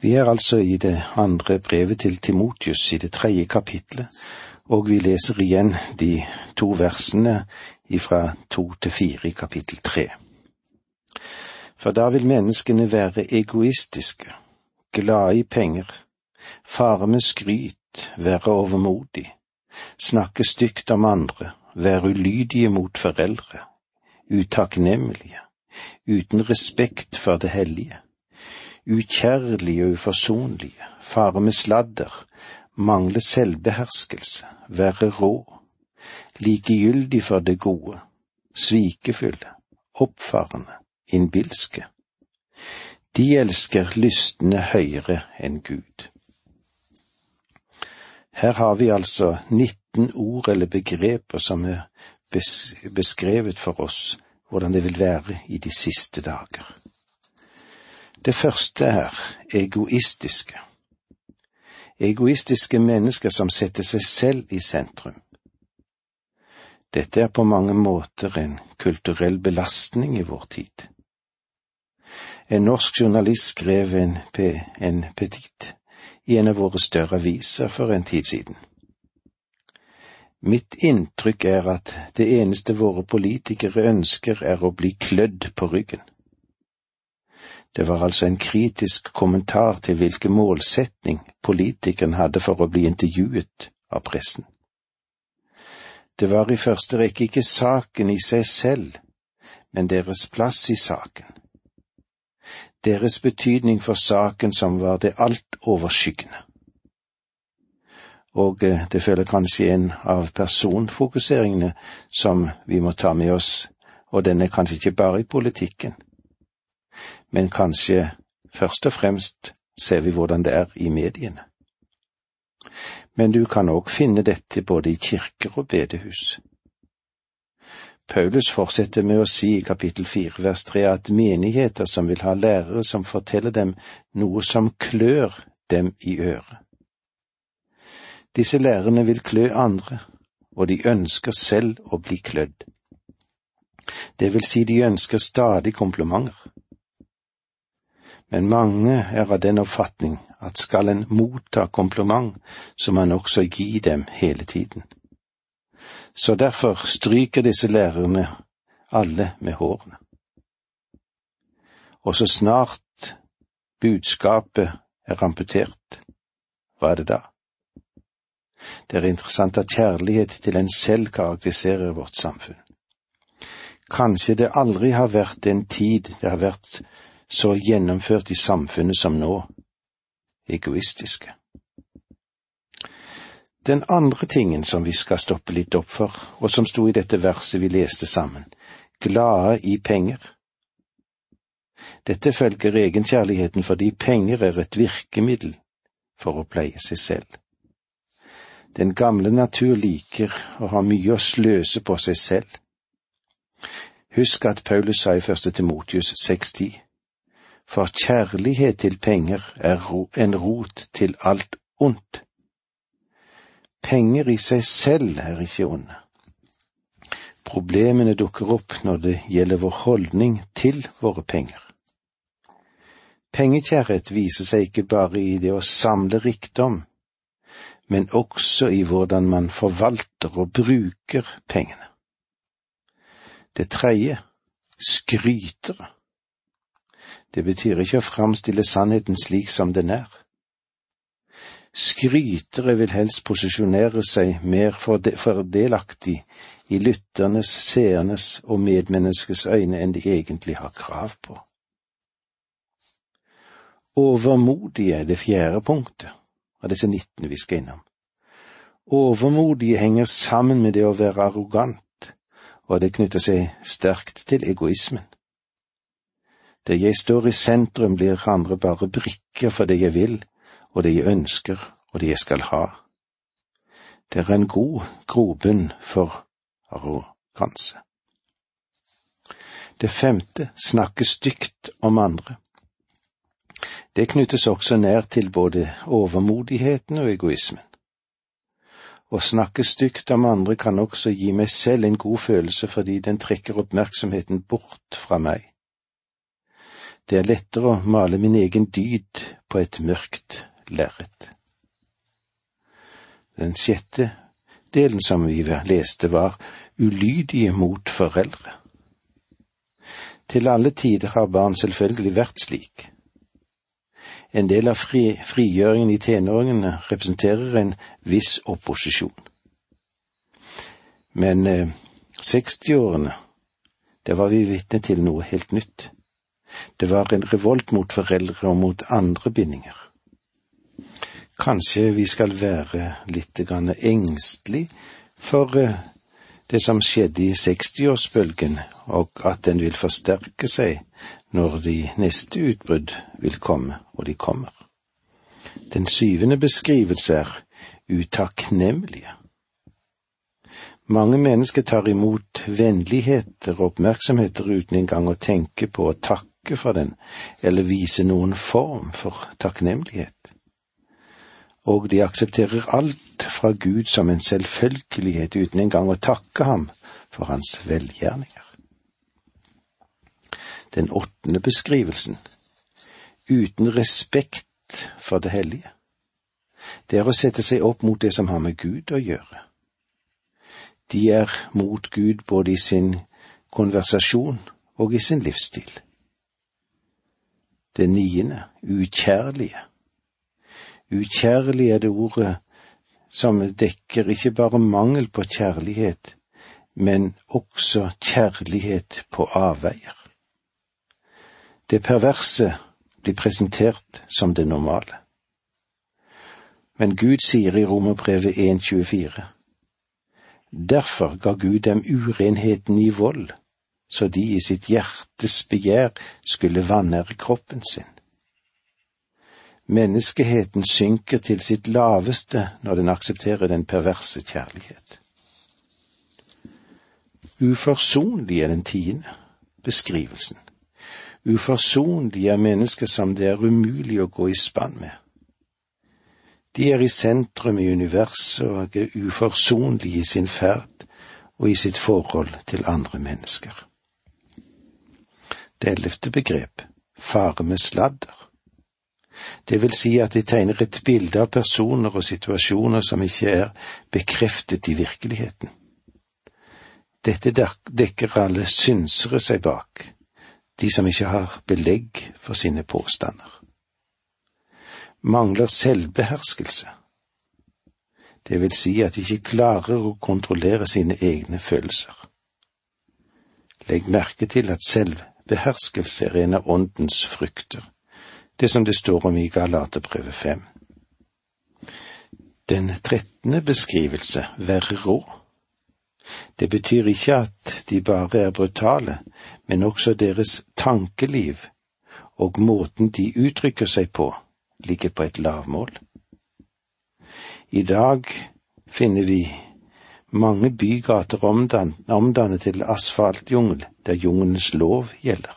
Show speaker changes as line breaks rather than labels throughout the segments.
Vi er altså i det andre brevet til Timotius i det tredje kapitlet, og vi leser igjen de to versene ifra to til fire i kapittel tre. For da vil menneskene være egoistiske, glade i penger, fare med skryt, være overmodig, snakke stygt om andre, være ulydige mot foreldre, utakknemlige, uten respekt for det hellige ukjærlige og uforsonlige, fare med sladder, mangle selvbeherskelse, være rå, likegyldig for det gode, svikefulle, oppfarende, innbilske. De elsker lystne høyere enn Gud. Her har vi altså 19 ord eller begreper som er beskrevet for oss hvordan det vil være i de siste dager. Det første er egoistiske. Egoistiske mennesker som setter seg selv i sentrum. Dette er på mange måter en kulturell belastning i vår tid. En norsk journalist skrev en, en petit i en av våre større aviser for en tid siden. Mitt inntrykk er at det eneste våre politikere ønsker er å bli klødd på ryggen. Det var altså en kritisk kommentar til hvilken målsetning politikeren hadde for å bli intervjuet av pressen. Det var i første rekke ikke saken i seg selv, men deres plass i saken. Deres betydning for saken som var det alt overskyggende. Og eh, det føler kanskje en av personfokuseringene som vi må ta med oss, og den er kanskje ikke bare i politikken men kanskje først og fremst ser vi hvordan det er i mediene. Men du kan òg finne dette både i kirker og bedehus. Paulus fortsetter med å si i kapittel fire vers tre at menigheter som vil ha lærere som forteller dem noe som klør dem i øret. Disse lærerne vil klø andre, og de ønsker selv å bli klødd. Det vil si de ønsker stadig komplimenter men mange er av den oppfatning at skal en motta kompliment, så må en også gi dem hele tiden. Så derfor stryker disse lærerne alle med hårene. Og så snart budskapet er amputert, hva er det da? Det er interessant at kjærlighet til en selv karakteriserer vårt samfunn. Kanskje det aldri har vært en tid det har vært så gjennomført i samfunnet som nå, egoistiske. Den andre tingen som vi skal stoppe litt opp for, og som sto i dette verset vi leste sammen, glade i penger. Dette følger egenkjærligheten fordi penger er et virkemiddel for å pleie seg selv. Den gamle natur liker å ha mye å sløse på seg selv. Husk at Paulus sa i første Timotius 6.10 for kjærlighet til penger er en rot til alt ondt. Penger i seg selv er ikke onde. Problemene dukker opp når det gjelder vår holdning til våre penger. Pengekjærhet viser seg ikke bare i det å samle rikdom, men også i hvordan man forvalter og bruker pengene. Det tredje, skrytere. Det betyr ikke å framstille sannheten slik som den er. Skrytere vil helst posisjonere seg mer fordelaktig i lytternes, seernes og medmenneskets øyne enn de egentlig har krav på. Overmodige er det fjerde punktet av disse 19 vi skal innom. Overmodige henger sammen med det å være arrogant, og det knytter seg sterkt til egoismen. Der jeg står i sentrum, blir andre bare brikker for det jeg vil, og det jeg ønsker, og det jeg skal ha. Det er en god grobunn for arroganse. Det femte, snakke stygt om andre. Det knyttes også nær til både overmodigheten og egoismen. Å snakke stygt om andre kan også gi meg selv en god følelse fordi den trekker oppmerksomheten bort fra meg. Det er lettere å male min egen dyd på et mørkt lerret. Den sjette delen som vi leste, var ulydige mot foreldre. Til alle tider har barn selvfølgelig vært slik. En del av fri, frigjøringen i tenåringene representerer en viss opposisjon. Men eh, 60-årene, der var vi vitne til noe helt nytt. Det var en revolt mot foreldre og mot andre bindinger. Kanskje vi skal være litt grann engstelig for eh, det som skjedde i 60-årsbølgen, og at den vil forsterke seg når de neste utbrudd vil komme, og de kommer. Den syvende beskrivelse er utakknemlige. Mange mennesker tar imot vennligheter og oppmerksomheter uten engang å tenke på å takke for den, eller vise noen form for takknemlighet. Og de aksepterer alt fra Gud som en selvfølgelighet uten engang å takke ham for hans velgjerninger. Den åttende beskrivelsen, uten respekt for det hellige. Det er å sette seg opp mot det som har med Gud å gjøre. De er mot Gud både i sin konversasjon og i sin livsstil. Det niende, ukjærlige. Ukjærlig er det ordet som dekker ikke bare mangel på kjærlighet, men også kjærlighet på avveier. Det perverse blir presentert som det normale. Men Gud sier i Romerbrevet 1.24 Derfor ga Gud dem urenheten i vold, så de i sitt hjertes begjær skulle vanære kroppen sin. Menneskeheten synker til sitt laveste når den aksepterer den perverse kjærlighet. Uforsonlig er den tiende beskrivelsen. Uforsonlig er mennesker som det er umulig å gå i spann med. De er i sentrum i universet og er uforsonlige i sin ferd og i sitt forhold til andre mennesker. Det ellevte begrep, fare med sladder. Det vil si at de tegner et bilde av personer og situasjoner som ikke er bekreftet i virkeligheten. Dette dekker alle synsere seg bak, de som ikke har belegg for sine påstander mangler selvbeherskelse. Det vil si at de ikke klarer å kontrollere sine egne følelser. Legg merke til at selvbeherskelse er en av åndens frukter, det som det står om i Galaterbrevet fem. Den trettende beskrivelse, være rå. Det betyr ikke at de bare er brutale, men også deres tankeliv og måten de uttrykker seg på, ligger på et lavmål. I dag finner vi mange bygater omdannet til asfaltjungel der jungelens lov gjelder.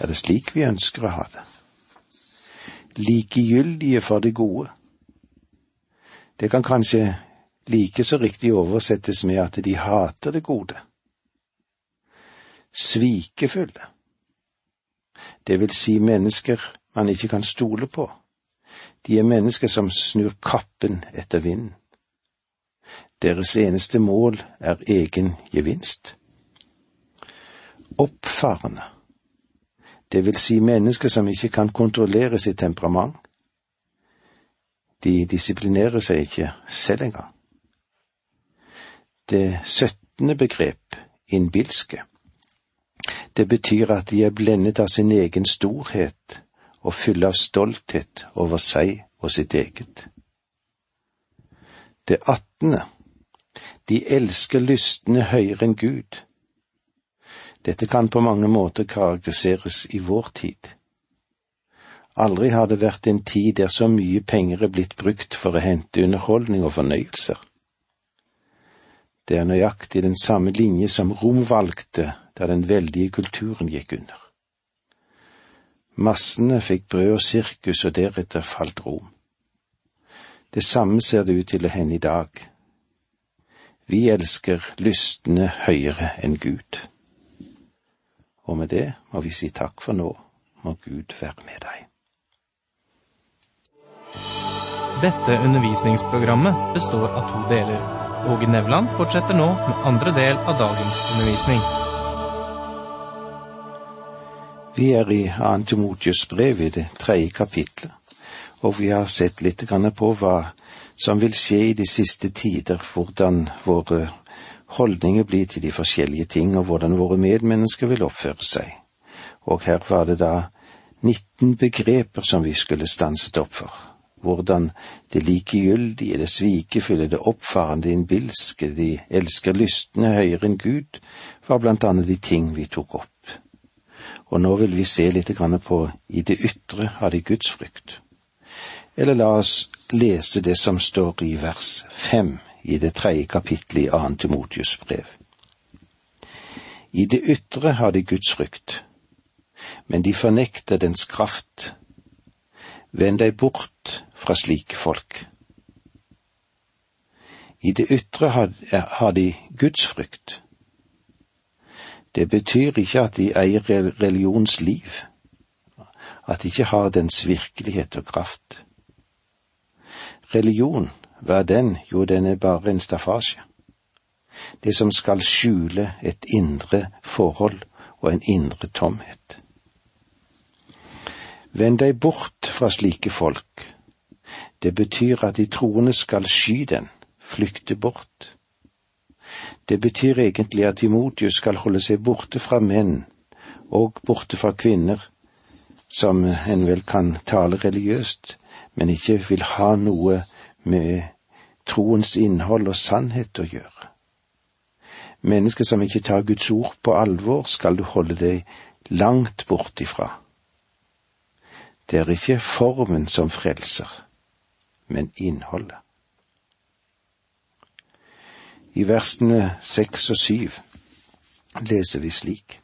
Er det slik vi ønsker å ha det? Likegyldige for det gode. Det kan kanskje like så riktig oversettes med at de hater det gode. Svikefulle. Det vil si mennesker man ikke kan stole på. De er mennesker som snur kappen etter vinden. Deres eneste mål er egen gevinst. Oppfarende, det vil si mennesker som ikke kan kontrollere sitt temperament. De disiplinerer seg ikke selv engang. Det syttende begrep, innbilske, det betyr at de er blendet av sin egen storhet og fulle av stolthet over seg og sitt eget. Det attende, de elsker lystne høyere enn Gud. Dette kan på mange måter karakteriseres i vår tid. Aldri har det vært en tid der så mye penger er blitt brukt for å hente underholdning og fornøyelser. Det er nøyaktig den samme linje som Rom valgte da den veldige kulturen gikk under. Massene fikk brød og sirkus, og deretter falt Rom. Det samme ser det ut til å hende i dag. Vi elsker lystne høyere enn Gud. Og med det må vi si takk for nå. Må Gud være med deg.
Dette undervisningsprogrammet består av to deler. Åge Nevland fortsetter nå med andre del av dagens undervisning.
Vi er i Antimotius brev i det tredje kapitlet, og vi har sett litt på hva som vil skje i de siste tider, hvordan våre holdninger blir til de forskjellige ting, og hvordan våre medmennesker vil oppføre seg. Og her var det da 19 begreper som vi skulle stanset opp for. Hvordan det likegyldige, det svikefulle, det oppfarende, innbilske, de elsker lystne høyere enn Gud, var blant annet de ting vi tok opp. Og nå vil vi se litt på i det ytre av de Guds frykt. Eller la oss lese det som står i vers fem i det tredje kapittelet i annet Timotius brev. I det ytre har de Guds frykt, men de fornekter dens kraft. Vend deg bort fra slike folk. I det ytre har de Guds frykt. Det betyr ikke at de eier religionsliv, at de ikke har dens virkelighet og kraft. Religion, hva er den? Jo, den er bare en staffasje. Det som skal skjule et indre forhold og en indre tomhet. Vend deg bort fra slike folk. Det betyr at de troende skal sky den, flykte bort. Det betyr egentlig at Timotius skal holde seg borte fra menn og borte fra kvinner, som en vel kan tale religiøst, men ikke vil ha noe med troens innhold og sannhet å gjøre. Mennesker som ikke tar Guds ord på alvor, skal du holde deg langt bort ifra. Det er ikke formen som frelser, men innholdet. I versene seks og syv leser vi slik.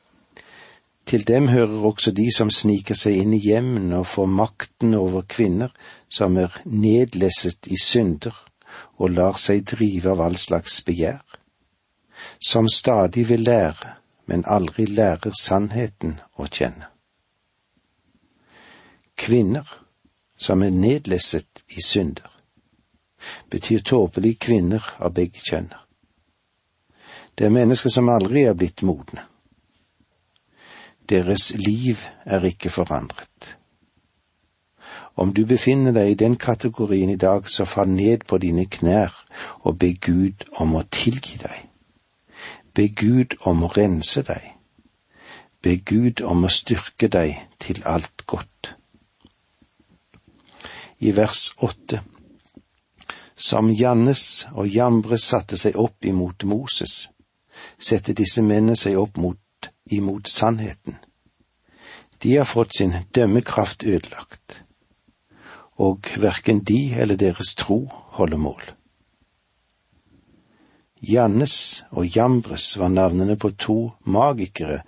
Til dem hører også de som sniker seg inn i hjemmene og får makten over kvinner, som er nedlesset i synder og lar seg drive av all slags begjær, som stadig vil lære, men aldri lærer sannheten å kjenne. Kvinner som er nedlesset i synder, betyr tåpelige kvinner av begge kjønner. Det er mennesker som aldri er blitt modne deres liv er ikke forandret. Om du befinner deg i den kategorien i dag, så fall ned på dine knær og be Gud om å tilgi deg. Be Gud om å rense deg. Be Gud om å styrke deg til alt godt. I vers åtte Som Jannes og Jambres satte seg opp imot Moses, sette disse mennene seg opp mot imot sannheten. De har fått sin dømmekraft ødelagt, og verken de eller deres tro holder mål. Jannes og Jambres var navnene på to magikere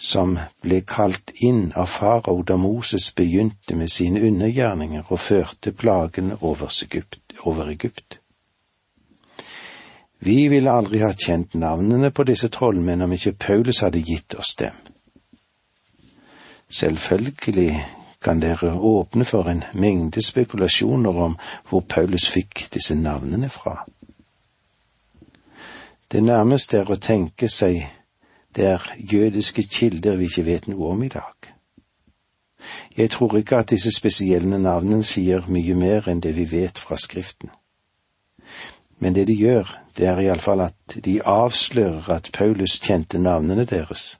som ble kalt inn av farao da Moses begynte med sine undergjerninger og førte plagene over Egypt. Over Egypt. Vi ville aldri ha kjent navnene på disse trollmenn om ikke Paulus hadde gitt oss dem. Selvfølgelig kan dere åpne for en mengde spekulasjoner om hvor Paulus fikk disse navnene fra. Det nærmeste er å tenke seg det er jødiske kilder vi ikke vet noe om i dag. Jeg tror ikke at disse spesielle navnene sier mye mer enn det vi vet fra Skriften. Men det de gjør, det er iallfall at de avslører at Paulus kjente navnene deres,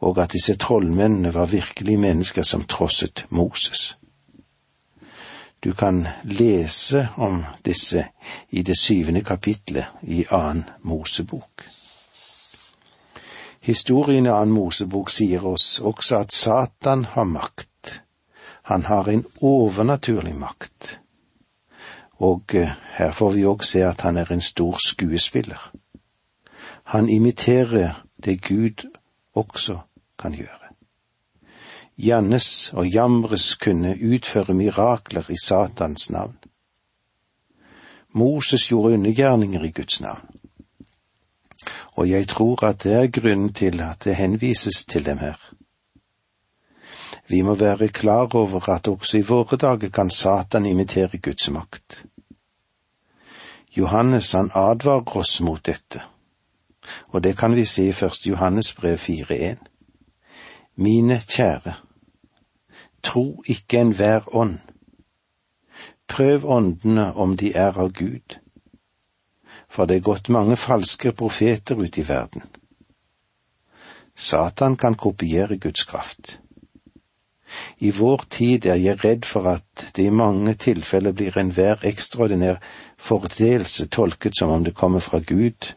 og at disse trollmennene var virkelig mennesker som trosset Moses. Du kan lese om disse i det syvende kapitlet i annen Mosebok. Historien i annen Mosebok sier oss også at Satan har makt. Han har en overnaturlig makt og eh, her får vi òg se at han er en stor skuespiller. Han imiterer det Gud også kan gjøre. Jannes og Jamres kunne utføre mirakler i Satans navn. Moses gjorde undergjerninger i Guds navn. og jeg tror at det er grunnen til at det henvises til dem her. Vi må være klar over at også i våre dager kan Satan imitere Guds makt. Johannes han advarer oss mot dette, og det kan vi se i første Johannes brev 4.1. Mine kjære, tro ikke enhver ånd. Prøv åndene om de er av Gud, for det er gått mange falske profeter ut i verden. Satan kan kopiere Guds kraft. I vår tid er jeg redd for at det i mange tilfeller blir enhver ekstraordinær fordelelse tolket som om det kommer fra Gud,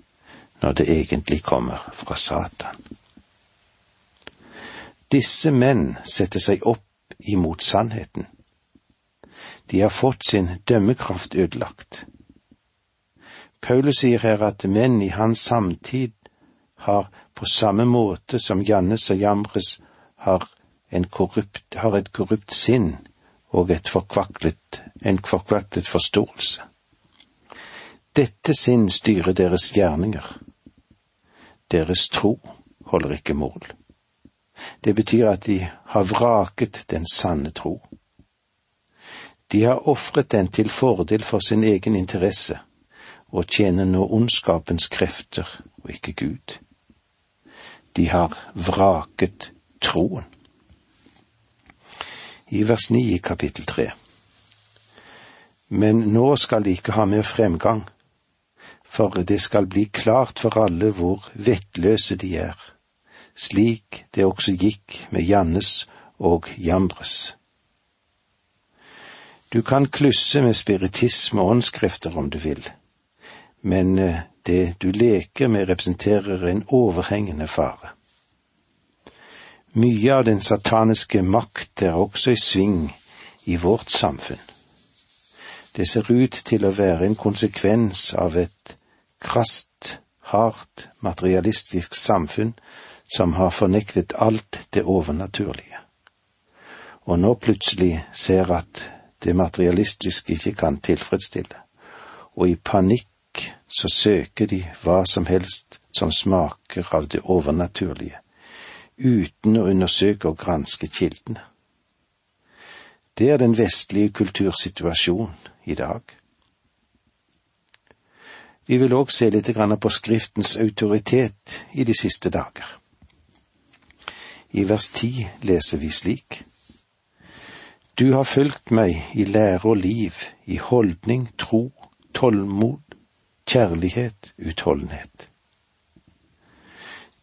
når det egentlig kommer fra Satan. Disse menn setter seg opp imot sannheten. De har fått sin dømmekraft ødelagt. Paulus sier her at menn i hans samtid har på samme måte som Jannes og Jamres har, korrupt, har et korrupt sinn og et forkvaklet, en forkvaklet forståelse. Dette sinn styrer deres gjerninger. Deres tro holder ikke mål. Det betyr at de har vraket den sanne tro. De har ofret den til fordel for sin egen interesse og tjener nå ondskapens krefter og ikke Gud. De har vraket troen. I vers 9 i kapittel 3. Men nå skal de ikke ha mer fremgang, for det skal bli klart for alle hvor vettløse de er, slik det også gikk med Jannes og Jambres. Du kan klusse med spiritisme og åndskrefter om du vil men eh, det du leker med representerer en overhengende fare. Mye av den sataniske makt er også i sving i vårt samfunn. Det ser ut til å være en konsekvens av et krast, hardt, materialistisk samfunn som har fornektet alt det overnaturlige, og nå plutselig ser at det materialistiske ikke kan tilfredsstille, og i panikk så søker de hva som helst som smaker av det overnaturlige, uten å undersøke og granske kildene. Det er den vestlige kultursituasjonen i dag. Vi vil òg se litt på Skriftens autoritet i de siste dager. I vers ti leser vi slik. Du har fulgt meg i lære og liv, i holdning, tro, tålmod, kjærlighet, utholdenhet.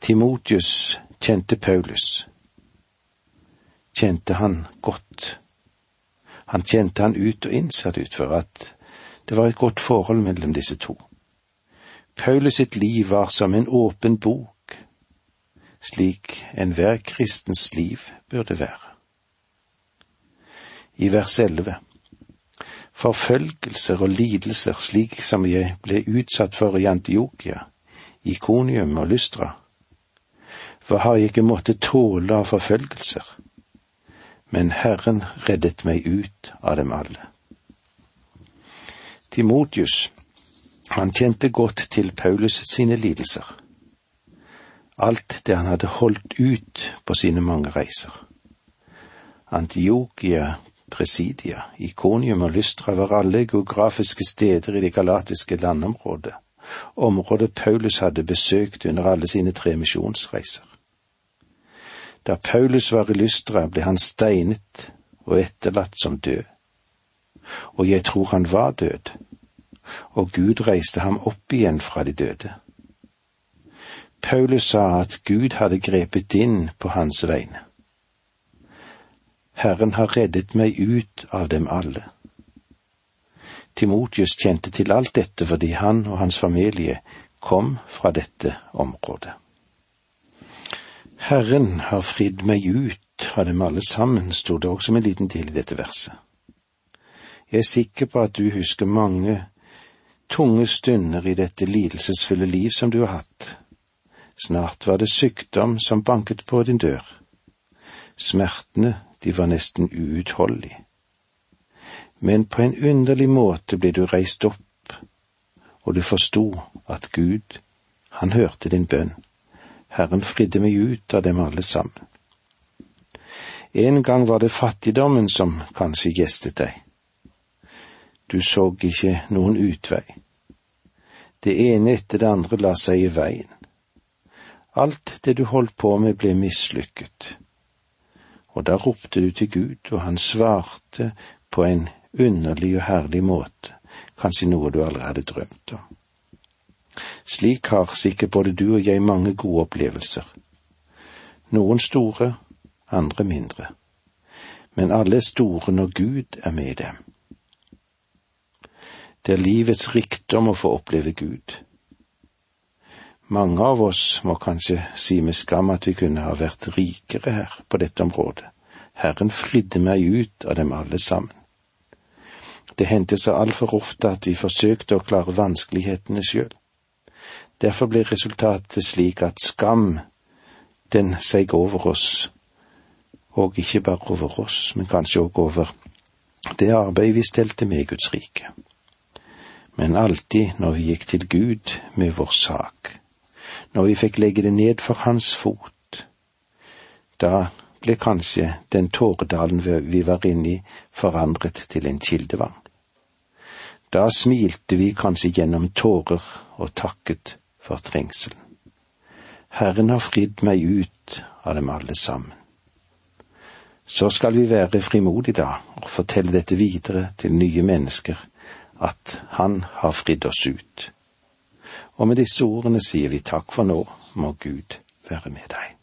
Timotius kjente Paulus. Kjente han godt. Han kjente han ut og inn, ser det ut for, at det var et godt forhold mellom disse to. Paulus sitt liv var som en åpen bok, slik enhver kristens liv burde være. I vers elleve forfølgelser og lidelser slik som jeg ble utsatt for i Antiokia, Ikonium og Lystra. Hva har jeg ikke måttet tåle av forfølgelser? Men Herren reddet meg ut av dem alle. Timotius, han kjente godt til Paulus sine lidelser. Alt det han hadde holdt ut på sine mange reiser. Antiokia Presidia, Ikonium og Lystra var alle geografiske steder i det galatiske landområdet, området Paulus hadde besøkt under alle sine tre misjonsreiser. Da Paulus var i Lystra, ble han steinet og etterlatt som død. Og jeg tror han var død, og Gud reiste ham opp igjen fra de døde. Paulus sa at Gud hadde grepet inn på hans vegne. Herren har reddet meg ut av dem alle. Timotius kjente til alt dette fordi han og hans familie kom fra dette området. Herren har fridd meg ut av dem alle sammen, sto det også en liten del i dette verset. Jeg er sikker på at du husker mange tunge stunder i dette lidelsesfulle liv som du har hatt. Snart var det sykdom som banket på din dør. Smertene de var nesten uutholdelige. Men på en underlig måte ble du reist opp, og du forsto at Gud, han hørte din bønn. Herren fridde meg ut av dem alle sammen. En gang var det fattigdommen som kanskje gjestet deg. Du så ikke noen utvei. Det ene etter det andre la seg i veien. Alt det du holdt på med ble mislykket. Og da ropte du til Gud, og han svarte på en underlig og herlig måte, kanskje noe du aldri hadde drømt om. Slik har sikkert både du og jeg mange gode opplevelser. Noen store, andre mindre. Men alle er store når Gud er med dem. Det er livets rikdom å få oppleve Gud. Mange av oss må kanskje si med skam at vi kunne ha vært rikere her på dette området. Herren fridde meg ut av dem alle sammen. Det hendte så altfor ofte at vi forsøkte å klare vanskelighetene sjøl. Derfor ble resultatet slik at skam, den seig over oss, og ikke bare over oss, men kanskje òg over det arbeidet vi stelte med Guds rike. Men alltid når vi gikk til Gud med vår sak, når vi fikk legge det ned for Hans fot, da ble kanskje den tåredalen vi var inne i, forandret til en kildevang. Da smilte vi kanskje gjennom tårer og takket for trengselen. Herren har fridd meg ut av dem alle sammen. Så skal vi være frimodige da og fortelle dette videre til nye mennesker, at Han har fridd oss ut. Og med disse ordene sier vi takk for nå, må Gud være med deg.